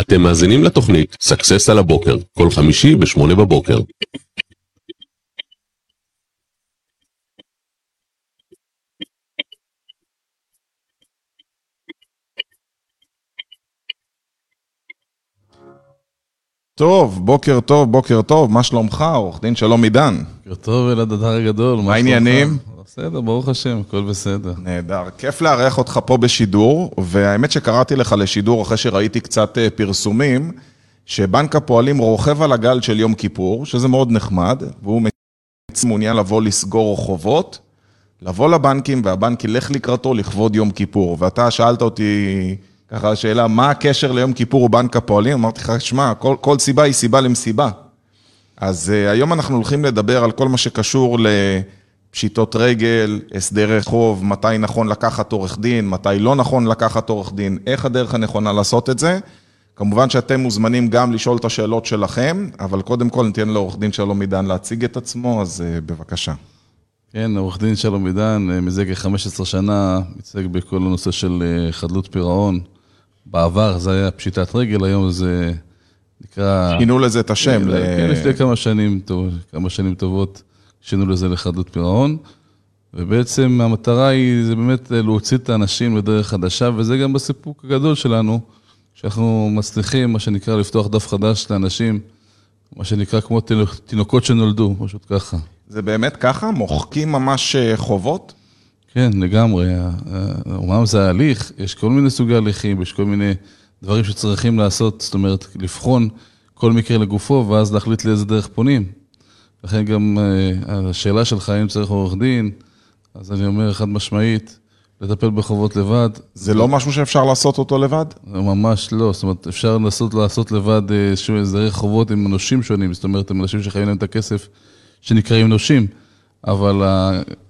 אתם מאזינים לתוכנית סאקסס על הבוקר, כל חמישי ב-8 בבוקר. טוב, בוקר טוב, בוקר טוב, מה שלומך, עורך דין שלום עידן? בוקר טוב, אלעד הדר הגדול. מה העניינים? בסדר, ברוך השם, הכל בסדר. נהדר. כיף לארח אותך פה בשידור, והאמת שקראתי לך לשידור אחרי שראיתי קצת אה, פרסומים, שבנק הפועלים רוכב על הגל של יום כיפור, שזה מאוד נחמד, והוא מעוניין לבוא לסגור חובות, לבוא לבנקים, והבנק ילך לקראתו לכבוד יום כיפור. ואתה שאלת אותי, ככה השאלה, מה הקשר ליום כיפור ובנק הפועלים? אמרתי לך, שמע, כל, כל סיבה היא סיבה למסיבה. אז uh, היום אנחנו הולכים לדבר על כל מה שקשור לפשיטות רגל, הסדרי חוב, מתי נכון לקחת עורך דין, מתי לא נכון לקחת עורך דין, איך הדרך הנכונה לעשות את זה. כמובן שאתם מוזמנים גם לשאול את השאלות שלכם, אבל קודם כל ניתן לעורך דין שלום עידן להציג את עצמו, אז uh, בבקשה. כן, עורך דין שלום עידן, אה, מזה כ-15 שנה, מתעסק בכל הנושא של חדלות פירעון. בעבר זה היה פשיטת רגל, היום זה נקרא... שינו לזה את השם. כן, לפני כמה שנים, טוב, כמה שנים טובות, שינו לזה לחדלות פירעון. ובעצם המטרה היא, זה באמת להוציא את האנשים לדרך חדשה, וזה גם בסיפוק הגדול שלנו, שאנחנו מצליחים, מה שנקרא, לפתוח דף חדש לאנשים, מה שנקרא כמו תינוקות שנולדו, פשוט ככה. זה באמת ככה? מוחקים ממש אה, חובות? כן, לגמרי. אומנם זה הליך, יש כל מיני סוגי הליכים, יש כל מיני דברים שצריכים לעשות, זאת אומרת, לבחון כל מקרה לגופו, ואז להחליט לאיזה דרך פונים. לכן גם אה, השאלה שלך, האם צריך עורך דין, אז אני אומר חד משמעית, לטפל בחובות לבד. זה לא משהו שאפשר לעשות אותו לבד? ממש לא, זאת אומרת, אפשר לנסות לעשות לבד איזשהו הסדרי חובות עם אנושים שונים, זאת אומרת, עם אנשים שחיים להם את הכסף שנקראים נושים. אבל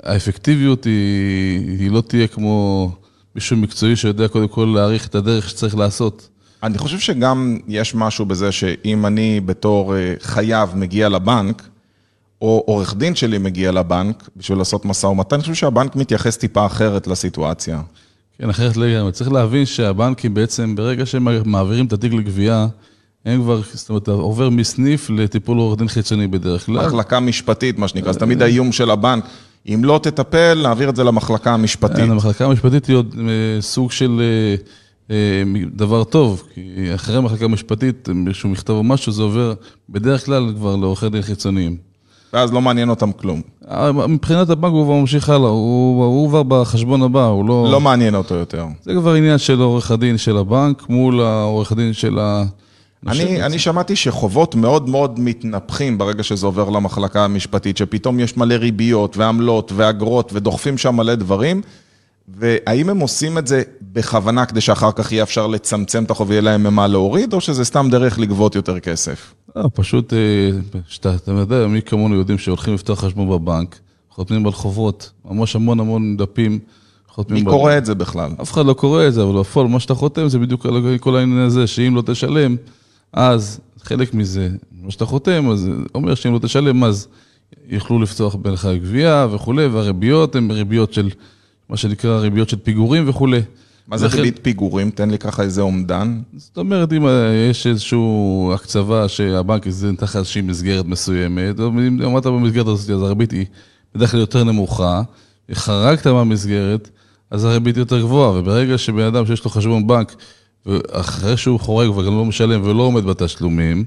האפקטיביות היא, היא לא תהיה כמו מישהו מקצועי שיודע קודם כל להעריך את הדרך שצריך לעשות. אני חושב שגם יש משהו בזה שאם אני בתור אה, חייב מגיע לבנק, או עורך דין שלי מגיע לבנק בשביל לעשות משא ומתן, אני חושב שהבנק מתייחס טיפה אחרת לסיטואציה. כן, אחרת לגמרי. צריך להבין שהבנקים בעצם, ברגע שהם מעבירים את התיק לגבייה, הם כבר, זאת אומרת, עובר מסניף לטיפול עורך דין חיצוני בדרך כלל. מחלקה משפטית, מה שנקרא, זה תמיד האיום של הבנק. אם לא תטפל, נעביר את זה למחלקה המשפטית. כן, המחלקה המשפטית היא עוד אה, סוג של אה, אה, דבר טוב, כי אחרי המחלקה המשפטית, איזשהו מכתב או משהו, זה עובר בדרך כלל כבר לעורכי דין חיצוניים. ואז לא מעניין אותם כלום. מבחינת הבנק הוא כבר ממשיך הלאה, הוא, הוא כבר בחשבון הבא, הוא לא... לא מעניין אותו יותר. זה כבר עניין של עורך הדין של הבנק מול העורך הדין של ה... אני, אני שמעתי שחובות מאוד מאוד מתנפחים ברגע שזה עובר למחלקה המשפטית, שפתאום יש מלא ריביות ועמלות ואגרות ודוחפים שם מלא דברים, והאם הם עושים את זה בכוונה כדי שאחר כך יהיה אפשר לצמצם את החוב ויהיה להם ממה להוריד, או שזה סתם דרך לגבות יותר כסף? לא, פשוט, אה, שאתה, אתה יודע, מי כמונו יודעים שהולכים לפתוח חשבון בבנק, חותמים על חובות, ממש המון המון דפים. מי קורא את זה בכלל? אף אחד לא קורא את זה, אבל בפועל, מה שאתה חותם זה בדיוק כל העניין הזה, שאם לא תשלם, אז חלק מזה, מה שאתה חותם, אז אומר שאם לא תשלם, אז יוכלו לפתוח בינך גבייה וכולי, והריביות הן ריביות של, מה שנקרא ריביות של פיגורים וכולי. מה זה ריבית פיגורים? תן לי ככה איזה אומדן. זאת אומרת, אם יש איזושהי הקצבה שהבנק נתן לך איזושהי מסגרת מסוימת, אם עמדת במסגרת הזאת, אז הריבית היא בדרך כלל יותר נמוכה, חרגת מהמסגרת, אז הריבית יותר גבוהה, וברגע שבן אדם שיש לו חשבון בנק, ואחרי שהוא חורג וגם לא משלם ולא עומד בתשלומים,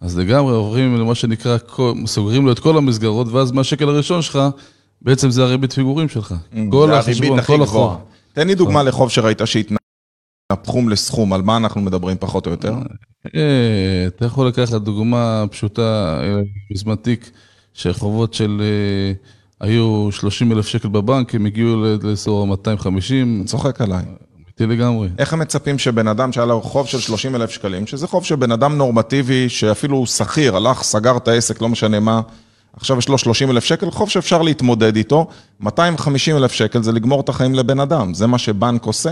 אז לגמרי עוברים למה שנקרא, סוגרים לו את כל המסגרות, ואז מהשקל הראשון שלך, בעצם זה הריבית פיגורים שלך. Mm, כל החשבון, כל החוב. תן לי דוגמה לחוב שראית שהתנפחום לסכום, על מה אנחנו מדברים פחות או יותר? אה, אתה יכול לקחת דוגמה פשוטה, בזמן תיק, שחובות של... אה, היו 30 אלף שקל בבנק, הם הגיעו לאזור 250. צוחק עליי. אמיתי לגמרי. איך הם מצפים שבן אדם שהיה לו חוב של 30 אלף שקלים, שזה חוב של בן אדם נורמטיבי, שאפילו הוא שכיר, הלך, סגר את העסק, לא משנה מה, עכשיו יש לו 30 אלף שקל, חוב שאפשר להתמודד איתו, 250 אלף שקל זה לגמור את החיים לבן אדם, זה מה שבנק עושה?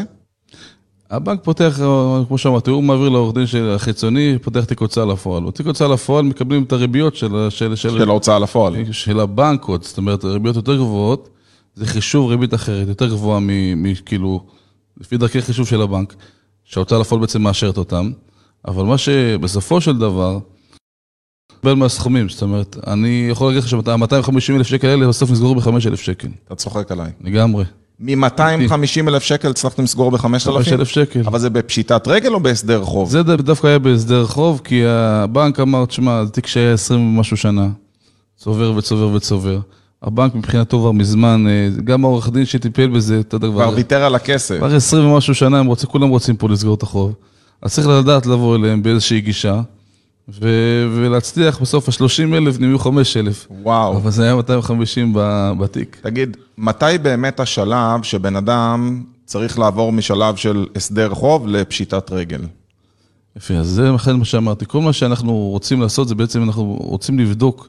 הבנק פותח, כמו שאמרתי, הוא מעביר לעורך דין החיצוני, פותח תיק הוצאה לפועל. בתיק הוצאה לפועל מקבלים את הריביות של... של, של, של ההוצאה לפועל. של הבנק עוד, זאת אומרת, ריביות יותר גבוהות, זה חישוב ריבית אחרת, יותר גבוהה מכאילו... לפי דרכי חישוב של הבנק, שההוצאה לפועל בעצם מאשרת אותם, אבל מה שבסופו של דבר, בין מהסכומים, זאת אומרת, אני יכול להגיד לך שה-250 אלף שקל האלה בסוף נסגרו ב-5 אלף שקל, אתה צוחק עליי. לגמרי. מ-250 אלף שקל הצלחתם לסגור ב-5,000? 5,000 שקל. אבל זה בפשיטת רגל או בהסדר חוב? זה דווקא היה בהסדר חוב, כי הבנק אמר, תשמע, זה תיק שהיה 20 ומשהו שנה, צובר וצובר וצובר. הבנק מבחינתו כבר מזמן, אה, גם העורך דין שטיפל בזה, אתה יודע, כבר ויתר על הכסף. כבר 20 ומשהו שנה, הם רוצים, כולם רוצים פה לסגור את החוב. אז צריך לדעת לבוא אליהם באיזושהי גישה, ו- ולהצליח בסוף ה-30 אלף נהיו 5 אלף. וואו. אבל זה היה 250 ב- בתיק. תגיד, מתי באמת השלב שבן אדם צריך לעבור משלב של הסדר חוב לפשיטת רגל? יפה, אז זה אכן מה שאמרתי. כל מה שאנחנו רוצים לעשות זה בעצם אנחנו רוצים לבדוק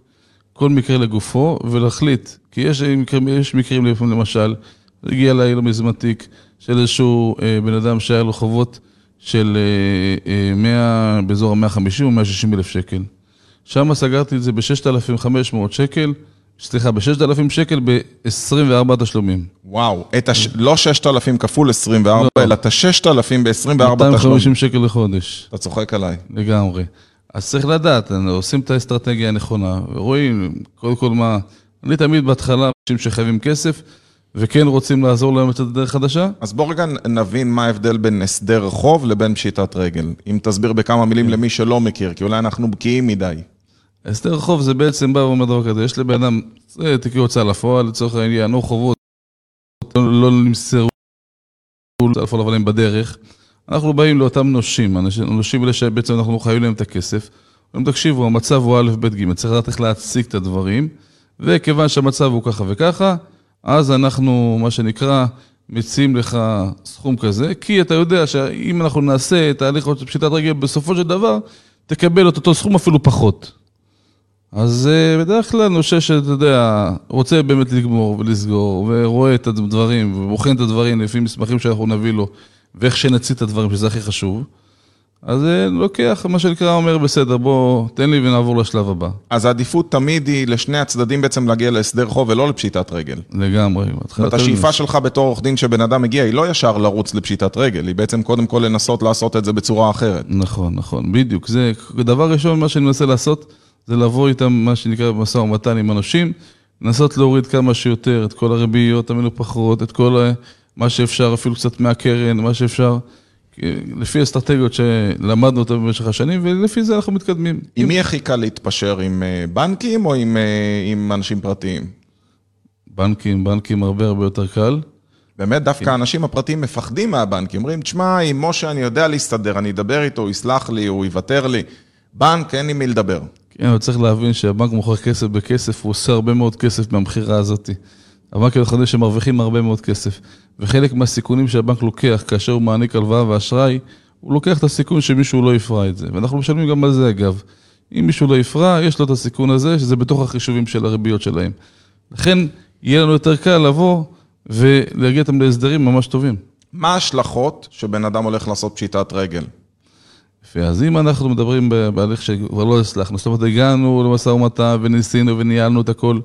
כל מקרה לגופו ולהחליט. כי יש מקרים, יש מקרים לפעמים, למשל, הגיע אליי לא מזמן תיק של איזשהו אה, בן אדם שהיה לו חובות של אה, אה, 100, באזור ה-150 או 160 אלף שקל. שם סגרתי את זה ב-6,500 שקל, סליחה, ב-6,000 שקל ב-24 תשלומים. וואו, את הש... לא 6,000 כפול 24, לא. אלא את ה-6,000 ב-24 תשלום. 250 שקל לחודש. אתה צוחק עליי. לגמרי. אז צריך לדעת, אנחנו עושים את האסטרטגיה הנכונה, ורואים, קודם כל מה, אני תמיד בהתחלה, אנשים שחייבים כסף, וכן רוצים לעזור להם לצאת לדרך חדשה, אז בוא רגע נבין מה ההבדל בין הסדר חוב לבין פשיטת רגל. אם תסביר בכמה. מילים למי שלא מכיר, כי אולי אנחנו בקיאים מדי. הסדר חוב זה בעצם בא ואומר דבר כזה, יש לבן אדם, תיקי הוצאה לפועל, לצורך העניין, או חובות, לא, לא נמסרו הוצאה לפועל, אבל הם בדרך. אנחנו באים לאותם נושים, הנושים האלה שבעצם אנחנו חייבים להם את הכסף. אומרים, תקשיבו, המצב הוא א', ב', ג', צריך לדעת איך להציג את הדברים, וכיוון שהמצב הוא ככה וככה, אז אנחנו, מה שנקרא, מציעים לך סכום כזה, כי אתה יודע שאם אנחנו נעשה את ההליך של פשיטת רגל, בסופו של דבר, תקבל את אותו סכום אפילו פחות. אז אה, בדרך כלל נושה שאתה יודע, רוצה באמת לגמור ולסגור, ורואה את הדברים, ובוחן את הדברים לפי מסמכים שאנחנו נביא לו, ואיך שנציג את הדברים, שזה הכי חשוב, אז אה, לוקח, מה שנקרא, אומר, בסדר, בוא, תן לי ונעבור לשלב הבא. אז העדיפות תמיד היא לשני הצדדים בעצם להגיע להסדר חוב ולא לפשיטת רגל. לגמרי. זאת השאיפה שלך בתור עורך דין שבן אדם מגיע, היא לא ישר לרוץ לפשיטת רגל, היא בעצם קודם כל לנסות לעשות את זה בצורה אחרת. נכון, נכון, בדיוק. זה, דבר ראשון, מה שאני מנסה לעשות, זה לבוא איתם, מה שנקרא, במשא ומתן עם הנושים, לנסות להוריד כמה שיותר את כל הריביות המנופחות, את כל ה- מה שאפשר, אפילו קצת מהקרן, מה שאפשר, לפי אסטרטגיות שלמדנו אותן במשך השנים, ולפי זה אנחנו מתקדמים. עם מי הכי קל להתפשר, עם אה, בנקים או עם, אה, עם אנשים פרטיים? בנקים, בנקים הרבה הרבה יותר קל. באמת, דווקא האנשים הפרטיים מפחדים מהבנקים. אומרים, תשמע, עם משה אני יודע להסתדר, אני אדבר איתו, הוא יסלח לי, הוא יוותר לי. בנק, אין עם מי לדבר. כן, אבל צריך להבין שהבנק מוכר כסף בכסף, הוא עושה הרבה מאוד כסף מהמכירה הזאת. הבנקים החדשים שמרוויחים הרבה מאוד כסף. וחלק מהסיכונים שהבנק לוקח כאשר הוא מעניק הלוואה ואשראי, הוא לוקח את הסיכון שמישהו לא יפרע את זה. ואנחנו משלמים גם על זה אגב. אם מישהו לא יפרע, יש לו את הסיכון הזה, שזה בתוך החישובים של הריביות שלהם. לכן, יהיה לנו יותר קל לבוא ולהגיע איתם להסדרים ממש טובים. מה ההשלכות שבן אדם הולך לעשות פשיטת רגל? יפה, אז אם אנחנו מדברים בהליך שכבר לא הצלחנו, זאת אומרת, הגענו למשא ומתן וניסינו וניהלנו את הכל,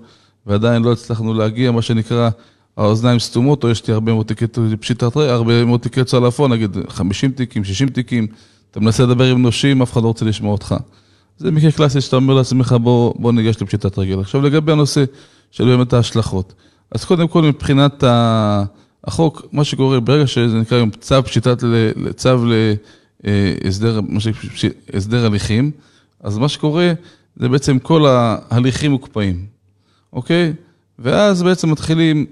ועדיין לא הצלחנו להגיע, מה שנקרא, האוזניים סתומות, או יש לי הרבה מאוד תיקי פשיטת רגל, הרבה מאוד תיקי לפועל, נגיד 50 תיקים, 60 תיקים, אתה מנסה לדבר עם נושים, אף אחד לא רוצה לשמוע אותך. זה מקרה קלאסי שאתה אומר לעצמך, בוא, בוא ניגש לפשיטת רגל. עכשיו, לגבי הנושא של באמת ההשלכות. אז קודם כל, מבחינת החוק, מה שקורה, ברגע שזה נקרא היום צו פשיטת, צו להסדר, שנקרא, הסדר הליכים, אז מה שקורה, זה בעצם כל ההליכים מוקפאים, אוקיי? ואז בעצם מתחילים,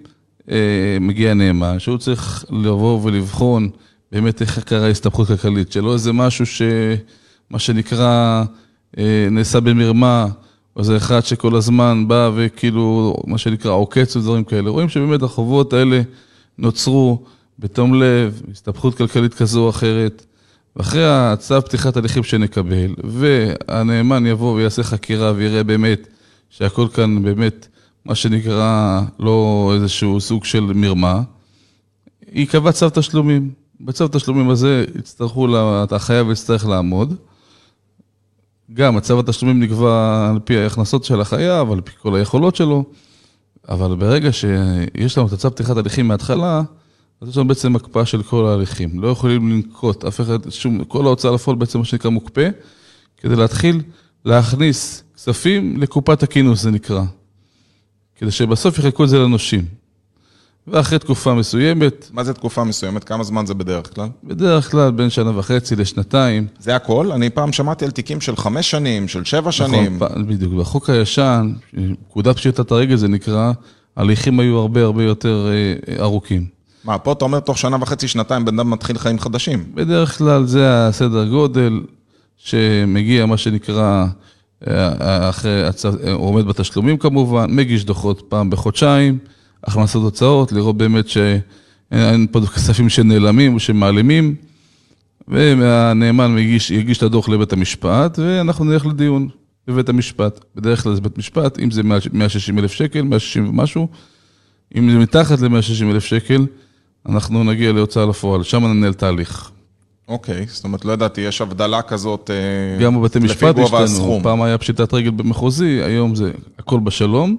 אה, מגיע נאמן, שהוא צריך לבוא ולבחון באמת איך קרה הסתבכות כלכלית, שלא איזה משהו ש... מה שנקרא, אה, נעשה במרמה, או זה אחד שכל הזמן בא וכאילו, מה שנקרא, עוקץ ודברים כאלה. רואים שבאמת החובות האלה נוצרו בתום לב, הסתבכות כלכלית כזו או אחרת, ואחרי הצו פתיחת הליכים שנקבל, והנאמן יבוא ויעשה חקירה ויראה באמת שהכל כאן באמת, מה שנקרא, לא איזשהו סוג של מרמה, ייקבע צו תשלומים. בצו תשלומים הזה יצטרכו, החייב יצטרך לעמוד. גם הצו התשלומים נקבע על פי ההכנסות של החייב, על פי כל היכולות שלו, אבל ברגע שיש לנו את הצו פתיחת הליכים מההתחלה, אז יש לנו בעצם הקפאה של כל ההליכים. לא יכולים לנקוט, אף אחד, שום, כל ההוצאה לפועל בעצם מה שנקרא מוקפא, כדי להתחיל להכניס כספים לקופת הכינוס, זה נקרא. כדי שבסוף יחלקו את זה לנושים. ואחרי תקופה מסוימת, מה זה תקופה מסוימת? כמה זמן זה בדרך כלל? בדרך כלל בין שנה וחצי לשנתיים, זה הכל? אני פעם שמעתי על תיקים של חמש שנים, של שבע שנים. נכון, בדיוק. בחוק הישן, פקודת פשיטת הרגל זה נקרא, ההליכים היו הרבה הרבה יותר אה, ארוכים. מה, פה אתה אומר תוך שנה וחצי, שנתיים, בן אדם מתחיל חיים חדשים. בדרך כלל זה הסדר גודל שמגיע, מה שנקרא, אחרי, הוא עומד בתשלומים כמובן, מגיש דוחות פעם בחודשיים, הכנסות הוצאות, לראות באמת שאין פה כספים שנעלמים או שמעלימים, והנאמן מגיש, יגיש את הדוח לבית המשפט, ואנחנו נלך לדיון בבית המשפט. בדרך כלל זה בית משפט, אם זה 160 אלף שקל, 160 ומשהו, אם זה מתחת ל-160 אלף שקל, אנחנו נגיע להוצאה לפועל, שם ננהל תהליך. אוקיי, זאת אומרת, לא ידעתי, יש הבדלה כזאת אה, גם בבתי לפי משפט גובה השתנו, הסכום. פעם היה פשיטת רגל במחוזי, היום זה הכל בשלום,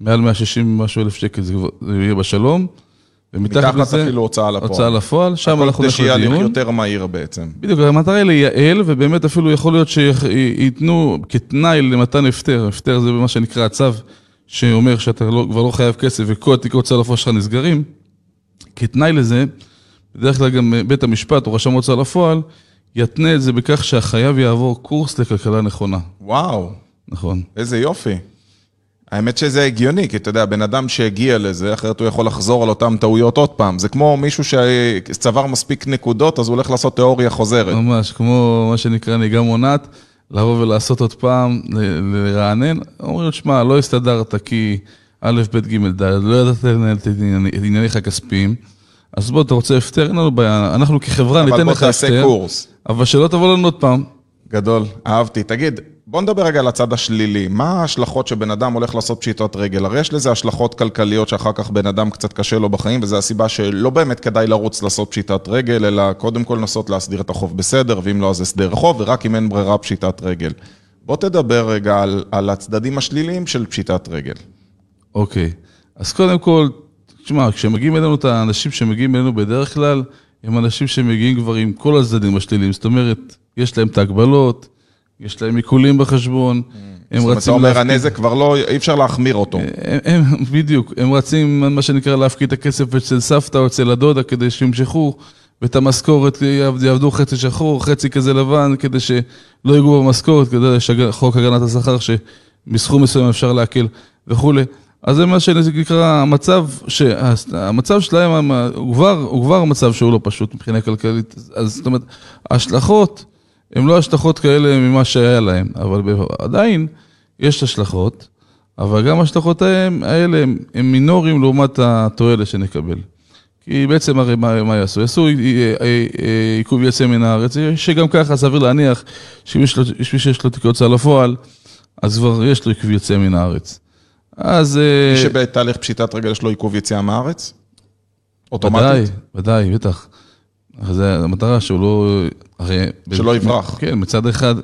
מעל 160 ומשהו אלף שקל זה יהיה בשלום, ומתחת מתחת לזה, אפילו הוצאה לפועל. הוצאה לפועל, שם הכל אנחנו כדי נלך שיהיה הליך לדיון. יותר מהיר בעצם. בדיוק, המטרה היא לייעל, ובאמת אפילו יכול להיות שייתנו כתנאי למתן הפטר, הפטר זה מה שנקרא הצו, שאומר שאתה לא, כבר לא חייב כסף וכל תיק הוצאה לפועל שלך נסגרים, כתנאי לזה, בדרך כלל גם בית המשפט או רשם הוצאה לפועל, יתנה את זה בכך שהחייב יעבור קורס לכלכלה נכונה. וואו, נכון. איזה יופי. האמת שזה הגיוני, כי אתה יודע, בן אדם שהגיע לזה, אחרת הוא יכול לחזור על אותן טעויות עוד פעם. זה כמו מישהו שצבר מספיק נקודות, אז הוא הולך לעשות תיאוריה חוזרת. ממש, כמו מה שנקרא נהיגה מונעת, לבוא ולעשות עוד פעם, לרענן. אומרים, שמע, לא הסתדרת כי א', ב', ג', ד', לא ידעת לנהל את ענייניך הכספיים, אז בוא, אתה רוצה הפטר? אין לנו בעיה, אנחנו כחברה אבל ניתן בוא לך תעשה הפטר, קורס. אבל שלא תבוא לנו עוד פעם. גדול, אהבתי. תגיד, בוא נדבר רגע על הצד השלילי. מה ההשלכות שבן אדם הולך לעשות פשיטות רגל? הרי יש לזה השלכות כלכליות שאחר כך בן אדם קצת קשה לו בחיים, וזו הסיבה שלא באמת כדאי לרוץ לעשות פשיטת רגל, אלא קודם כל לנסות להסדיר את החוב בסדר, ואם לא אז הסדר חוב, ורק אם אין ברירה פשיטת רגל. בוא תדבר רגע על, על הצדדים השליליים של פשיטת רגל. אוקיי, אז קודם כל, תשמע, כשמגיעים אלינו את האנשים שמגיעים אלינו בדרך כלל, הם אנשים שמגיעים כבר עם כל הצדדים השליליים, זאת אומרת, יש להם את ההגבלות, יש להם עיקולים בחשבון, הם זאת אומרת, אתה רצים אומר, להפקיד- הנזק כבר לא, אי אפשר להחמיר אותו. הם, הם, בדיוק, הם רצים, מה שנקרא, להפקיד את הכסף אצל סבתא או אצל הדודה כדי שימשכו, ואת המשכורת יעבד- יעבדו חצי שחור, חצי כזה לבן, כדי שלא ייגעו במשכורת, כדי שחוק הגנת השכר, שמסכום מסוים אפשר להקל וכולי. אז זה מה שנקרא המצב, שהמצב שלהם הוא כבר, הוא כבר מצב שהוא לא פשוט מבחינה כלכלית. אז זאת אומרת, ההשלכות הן לא השלכות כאלה ממה שהיה להם, אבל עדיין יש השלכות. אבל גם ההשלכות האלה הם מינוריים לעומת התועלת שנקבל. כי בעצם הרי מה, מה יעשו? יעשו אה, אה, אה, עיכוב יוצא מן הארץ, שגם ככה סביר להניח שאם יש לו- יש מי שיש לו תיק הוצאה לפועל, אז כבר יש לו עיכוב יוצא מן הארץ. אז... אה, מי שבתהליך פשיטת רגל יש לו עיכוב יציאה מהארץ? ודאי, אוטומטית? ודאי, בטח. אז זה המטרה שהוא לא... הרי... שלא יברח. כן, מצד אחד.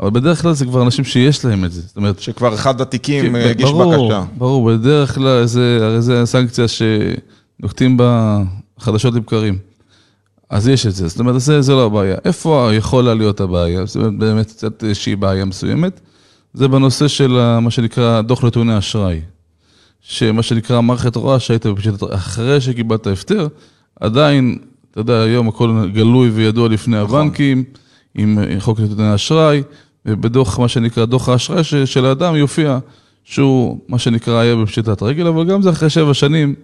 אבל בדרך כלל זה כבר אנשים שיש להם את זה. זאת אומרת, שכבר אחד התיקים כן, אה, הגיש ברור, בקשה. ברור, בדרך כלל זה, הרי זה הסנקציה שנוקטים בה חדשות לבקרים. אז יש את זה, זאת אומרת, זה, זה לא הבעיה. איפה יכולה להיות הבעיה? זאת אומרת, באמת קצת איזושהי בעיה מסוימת. זה בנושא של מה שנקרא דוח נתוני אשראי. שמה שנקרא מערכת רואה שהיית בפשיטת, אחרי שקיבלת הפטר, עדיין, אתה יודע, היום הכל גלוי וידוע לפני נכון. הבנקים, עם חוק נתוני אשראי, ובדוח, מה שנקרא, דוח האשראי ש- של האדם יופיע שהוא, מה שנקרא, היה בפשיטת רגל, אבל גם זה אחרי שבע שנים,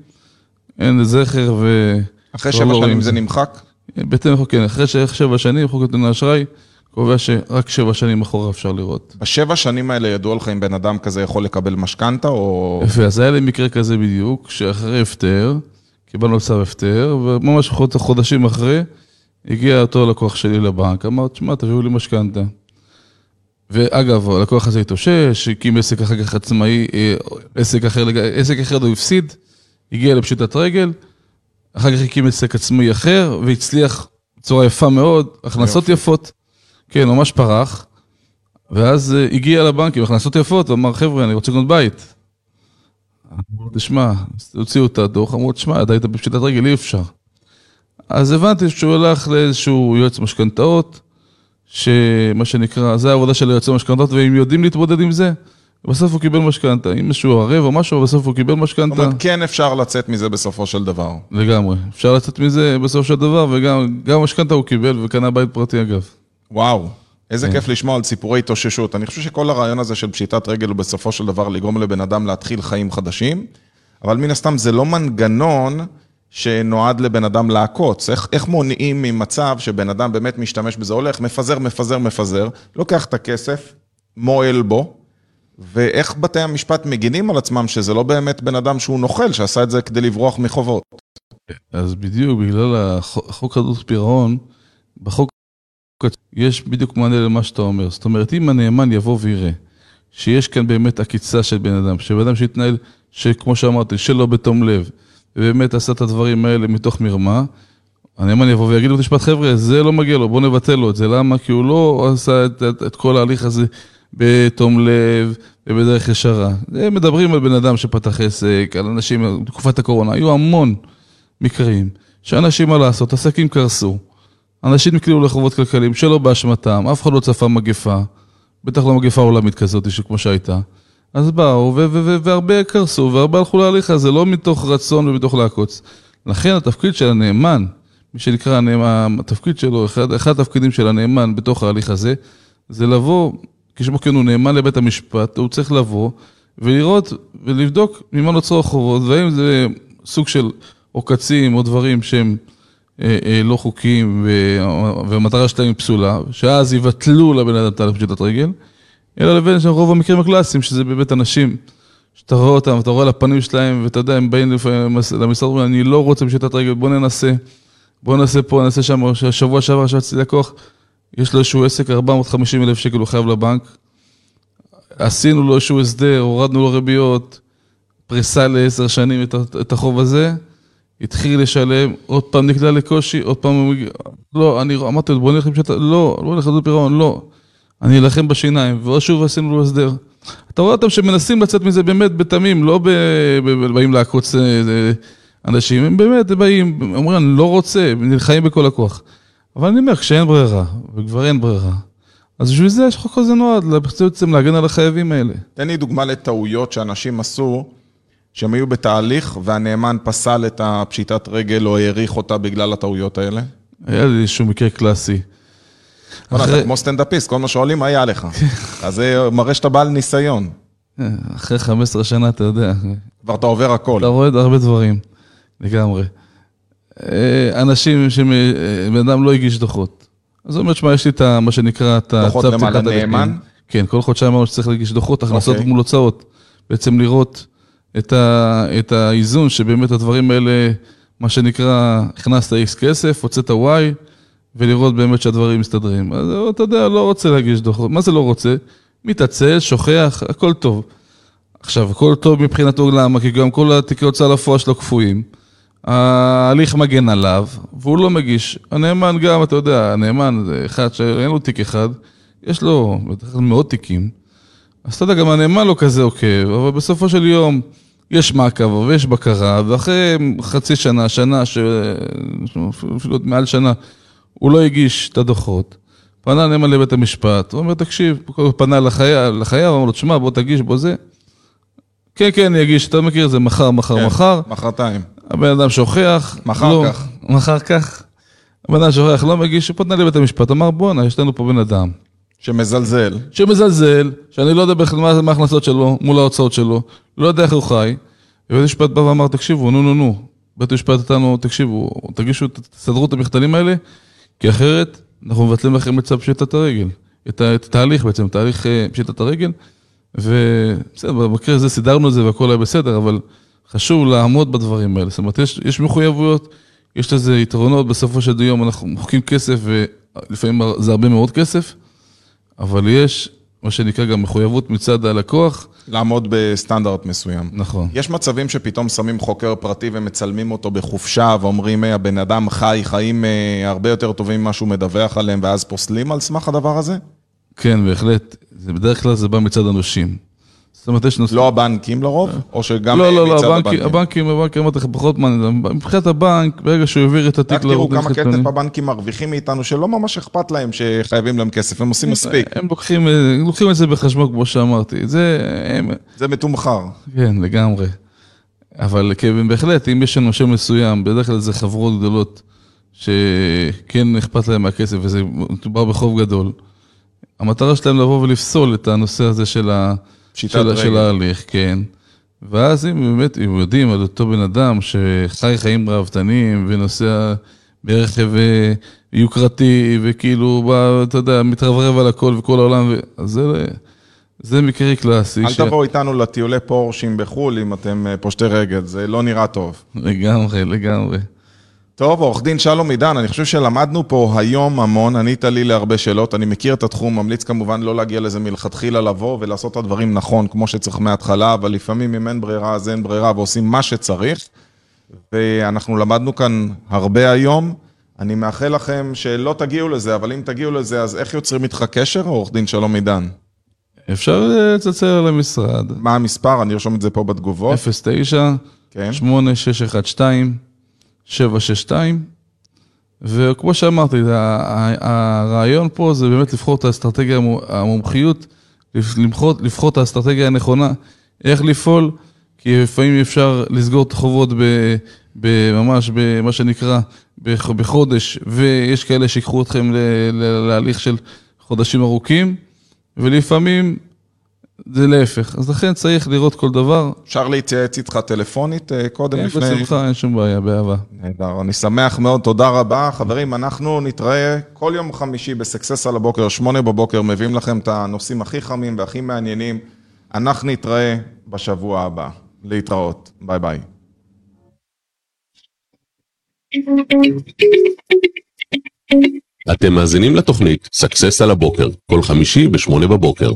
אין זכר ו... אחרי לא שבע רואים שנים זה נמחק? בהתאם לחוק, כן, אחרי שבע שנים, חוק נתוני אשראי קובע שרק שבע שנים אחורה אפשר לראות. בשבע שנים האלה ידוע לך אם בן אדם כזה יכול לקבל משכנתה או... יפה, אז היה לי מקרה כזה בדיוק, שאחרי הפטר, קיבלנו צו הפטר, וממש חוד- חודשים אחרי, הגיע אותו לקוח שלי לבנק, אמר, תשמע, תביאו לי משכנתה. ואגב, הלקוח הזה התאושש, הקים עסק אחר כך עצמאי, אה, עסק אחר, עסק אחר הוא הפסיד, הגיע לפשיטת רגל, אחר כך הקים עסק עצמאי אחר, והצליח בצורה יפה מאוד, הכנסות יופי. יפות. כן, ממש פרח. ואז אה, הגיע לבנק עם הכנסות יפות, ואמר, חבר'ה, אני רוצה לקנות בית. אמרו לו, תשמע, הוציאו את הדוח, אמרו, תשמע, אתה היית בפשיטת רגל, אי אפשר. אז הבנתי שהוא הלך לאיזשהו יועץ משכנתאות, שמה שנקרא, זה העבודה של יועצי משכנתאות, והם יודעים להתמודד עם זה. בסוף הוא קיבל משכנתה, אם מישהו ערב או משהו, בסוף הוא קיבל זאת משכנתה. אומרת, כן אפשר לצאת מזה בסופו של דבר. לגמרי. אפשר לצאת מזה בסופו של דבר, וגם גם משכנתה הוא קיבל וקנה בית פרטי אגב. וואו, איזה כן. כיף לשמוע על סיפורי התאוששות. אני חושב שכל הרעיון הזה של פשיטת רגל הוא בסופו של דבר לגרום לבן אדם להתחיל חיים חדשים, אבל מן הסתם זה לא מנגנון שנועד לבן אדם לעקוץ. איך, איך מונעים ממצב שבן אדם באמת משתמש בזה, הולך, מפזר, מפזר, מפזר, לוקח את הכסף, מועל בו, ואיך בתי המשפט מגינים על עצמם שזה לא באמת בן אדם שהוא נוכל, שעשה את זה כדי לברוח מחובות. אז בדיוק, בגלל החוק חוק חדלות פירעון, בחוק יש בדיוק מענה למה שאתה אומר. זאת אומרת, אם הנאמן יבוא ויראה שיש כאן באמת עקיצה של בן אדם, שבן אדם שהתנהל, שכמו שאמרתי, שלא בתום לב, ובאמת עשה את הדברים האלה מתוך מרמה, הנאמן יבוא ויגיד בבית המשפט, חבר'ה, זה לא מגיע לו, בואו נבטל לו את זה. למה? כי הוא לא עשה את, את, את כל ההליך הזה בתום לב ובדרך ישרה. הם מדברים על בן אדם שפתח עסק, על אנשים, בתקופת הקורונה, היו המון מקרים שאנשים, מה לעשות, עסקים קרסו. אנשים נקלעו לחובות כלכליים שלא באשמתם, אף אחד לא צפה מגפה, בטח לא מגפה עולמית כזאת, שכמו שהייתה. אז באו, והרבה קרסו, והרבה הלכו להליך הזה, לא מתוך רצון ומתוך לעקוץ. לכן התפקיד של הנאמן, מי שנקרא הנאמן, התפקיד שלו, אחד, אחד התפקידים של הנאמן בתוך ההליך הזה, זה לבוא, כשמו כן הוא נאמן לבית המשפט, הוא צריך לבוא ולראות ולבדוק ממה נוצרו החובות, והאם זה סוג של עוקצים או דברים שהם לא חוקיים והמטרה שלהם היא פסולה, שאז יבטלו לבן אדם תהליך פשיטת רגל, אלא לבין רוב המקרים הקלאסיים, שזה באמת אנשים שאתה רואה אותם, אתה רואה על הפנים שלהם, ואתה יודע, הם באים למשרד, אומרים, אני לא רוצה פשיטת רגל, בוא ננסה, בוא ננסה פה, ננסה שם, שבוע שעבר ישבתי לקוח, יש לו איזשהו עסק, 450 אלף שקל הוא חייב לבנק, עשינו לו איזשהו הסדר, הורדנו לו ריביות, פריסה לעשר שנים את, את החוב הזה, התחיל לשלם, עוד פעם נקלע לקושי, עוד פעם הוא מגיע, לא, אני אמרתי לו, בוא נלך לפשיטת, לא, לא נלך לדוד פירעון, לא, אני אלחם בשיניים, ועוד שוב עשינו לו הסדר. אתה רואה אותם שמנסים לצאת מזה באמת בתמים, לא ב- ב- באים לעקוץ אה, אה, אנשים, הם באמת באים, אומרים, אני לא רוצה, נלחמים בכל הכוח. אבל אני אומר, כשאין ברירה, וכבר אין ברירה, אז בשביל זה יש חוק הזה נועד, בעצם להגן על החייבים האלה. תן לי דוגמה לטעויות שאנשים עשו, שהם היו בתהליך והנאמן פסל את הפשיטת רגל או האריך אותה בגלל הטעויות האלה. היה לי איזשהו מקרה קלאסי. אחרי- אתה כמו סטנדאפיסט, כל מה שואלים, מה היה לך? אז זה מראה שאתה בעל ניסיון. אחרי 15 שנה, אתה יודע, כבר אתה עובר הכל. אתה רואה הרבה דברים, לגמרי. אה, אנשים שבן אדם לא הגיש דוחות. אז הוא אומר, שמע, יש לי את מה שנקרא, את ה- דוחות לנאמן? הליכים. כן, כל חודשיים אמרנו שצריך להגיש דוחות, הכנסות אוקיי. מול הוצאות. בעצם לראות את, ה, את האיזון, שבאמת הדברים האלה, מה שנקרא, הכנסת X כסף, הוצאת Y, ולראות באמת שהדברים מסתדרים. אז אתה יודע, לא רוצה להגיש דוחות. מה זה לא רוצה? מתעצל, שוכח, הכל טוב. עכשיו, הכל טוב מבחינתו, למה? כי גם כל התיקי הוצאה לפועל שלו קפואים. ההליך מגן עליו, והוא לא מגיש. הנאמן גם, אתה יודע, הנאמן זה אחד שאין לו תיק אחד, יש לו מאות תיקים. אז אתה יודע, גם הנאמן לא כזה עוקב, אבל בסופו של יום יש מעקב ויש בקרה, ואחרי חצי שנה, שנה, ש... אפילו עוד מעל שנה, הוא לא הגיש את הדוחות. פנה הנאמן לבית המשפט, הוא אומר, תקשיב, הוא פנה לחייב, לחייב, אמר לו, תשמע, בוא תגיש, בוא זה. כן, כן, אני אגיש, אתה מכיר את זה, מחר, מחר, כן, מחר. מחרתיים. הבן אדם שוכח. מחר לא, כך. מחר כך. הבן אדם שוכח, לא מגיש, הוא פנה לבית המשפט, אמר, בואנה, יש לנו פה בן אדם. שמזלזל. שמזלזל, שאני לא יודע בכלל מה ההכנסות שלו מול ההוצאות שלו, לא יודע איך הוא חי. ובית המשפט בא ואמר, תקשיבו, נו, נו, נו. בית המשפט נתנו, תקשיבו, תגישו, תסדרו את המחדלים האלה, כי אחרת אנחנו מבטלים לכם את צו פשיטת הרגל. את התהליך בעצם, תהליך אה, פשיטת הרגל. ובסדר, במקרה הזה סידרנו את זה והכל היה בסדר, אבל חשוב לעמוד בדברים האלה. זאת אומרת, יש, יש מחויבויות, יש לזה יתרונות, בסופו של יום אנחנו מוחקים כסף, ולפעמים זה הרבה מאוד כסף. אבל יש מה שנקרא גם מחויבות מצד הלקוח. לעמוד בסטנדרט מסוים. נכון. יש מצבים שפתאום שמים חוקר פרטי ומצלמים אותו בחופשה ואומרים, "היי, הבן אדם חי חיים אה, הרבה יותר טובים ממה שהוא מדווח עליהם, ואז פוסלים על סמך הדבר הזה? כן, בהחלט. זה בדרך כלל זה בא מצד הנושים. זאת אומרת, יש נושא... לא הבנקים לרוב? או שגם לא, לא, לא, הבנקים, הבנקים, הבנקים, אמרתי לך, פחות מעניין. מבחינת הבנק, ברגע שהוא העביר את התיק רק תראו כמה כסף הבנקים מרוויחים מאיתנו, שלא ממש אכפת להם שחייבים להם כסף, הם עושים מספיק. הם לוקחים, לוקחים את זה בחשבון, כמו שאמרתי. זה, הם, זה מתומחר. כן, לגמרי. אבל כן, בהחלט, אם יש לנו שם מסוים, בדרך כלל זה חברות גדולות שכן אכפת להם מהכסף, וזה מדובר בחוב גדול. המטרה שלהם לבוא ולפסול את הנושא הזה של, ה, של, רגל. של ההליך, כן. ואז אם באמת, אם יודעים על אותו בן אדם שחי חיים ראוותניים ונוסע ברכב אה, יוקרתי, וכאילו, בא, אתה יודע, מתרברב על הכל וכל העולם, ו... אז זה, זה מקרה קלאסי. אל תבואו איתנו לטיולי פורשים בחו"ל אם אתם אה, פושטי רגל, זה לא נראה טוב. לגמרי, לגמרי. טוב, עורך דין שלום עידן, אני חושב שלמדנו פה היום המון, ענית לי להרבה שאלות, אני מכיר את התחום, ממליץ כמובן לא להגיע לזה מלכתחילה לבוא ולעשות את הדברים נכון, כמו שצריך מההתחלה, אבל לפעמים אם אין ברירה אז אין ברירה ועושים מה שצריך. ואנחנו למדנו כאן הרבה היום. אני מאחל לכם שלא תגיעו לזה, אבל אם תגיעו לזה, אז איך יוצרים איתך קשר, עורך דין שלום עידן? אפשר אה, לצלצל על המשרד, מה המספר? אני ארשום את זה פה בתגובות. 09 כן. 8612 762 וכמו שאמרתי, הרעיון פה זה באמת לבחור את האסטרטגיה, המו- המומחיות, לבחור, לבחור את האסטרטגיה הנכונה, איך לפעול, כי לפעמים אפשר לסגור את החובות ב- ב- ממש במה שנקרא בח- בחודש, ויש כאלה שיקחו אתכם להליך של חודשים ארוכים, ולפעמים זה להפך. אז לכן צריך לראות כל דבר. אפשר להתייעץ איתך טלפונית אה, קודם כן, לפני... בשמחה, אין שום בעיה, באהבה. נהדר, אני שמח מאוד, תודה רבה. חברים, אנחנו נתראה כל יום חמישי בסקסס על הבוקר, שמונה בבוקר, מביאים לכם את הנושאים הכי חמים והכי מעניינים. אנחנו נתראה בשבוע הבא. להתראות, ביי ביי. אתם מאזינים לתוכנית סאקסס על הבוקר, כל חמישי בשמונה בבוקר.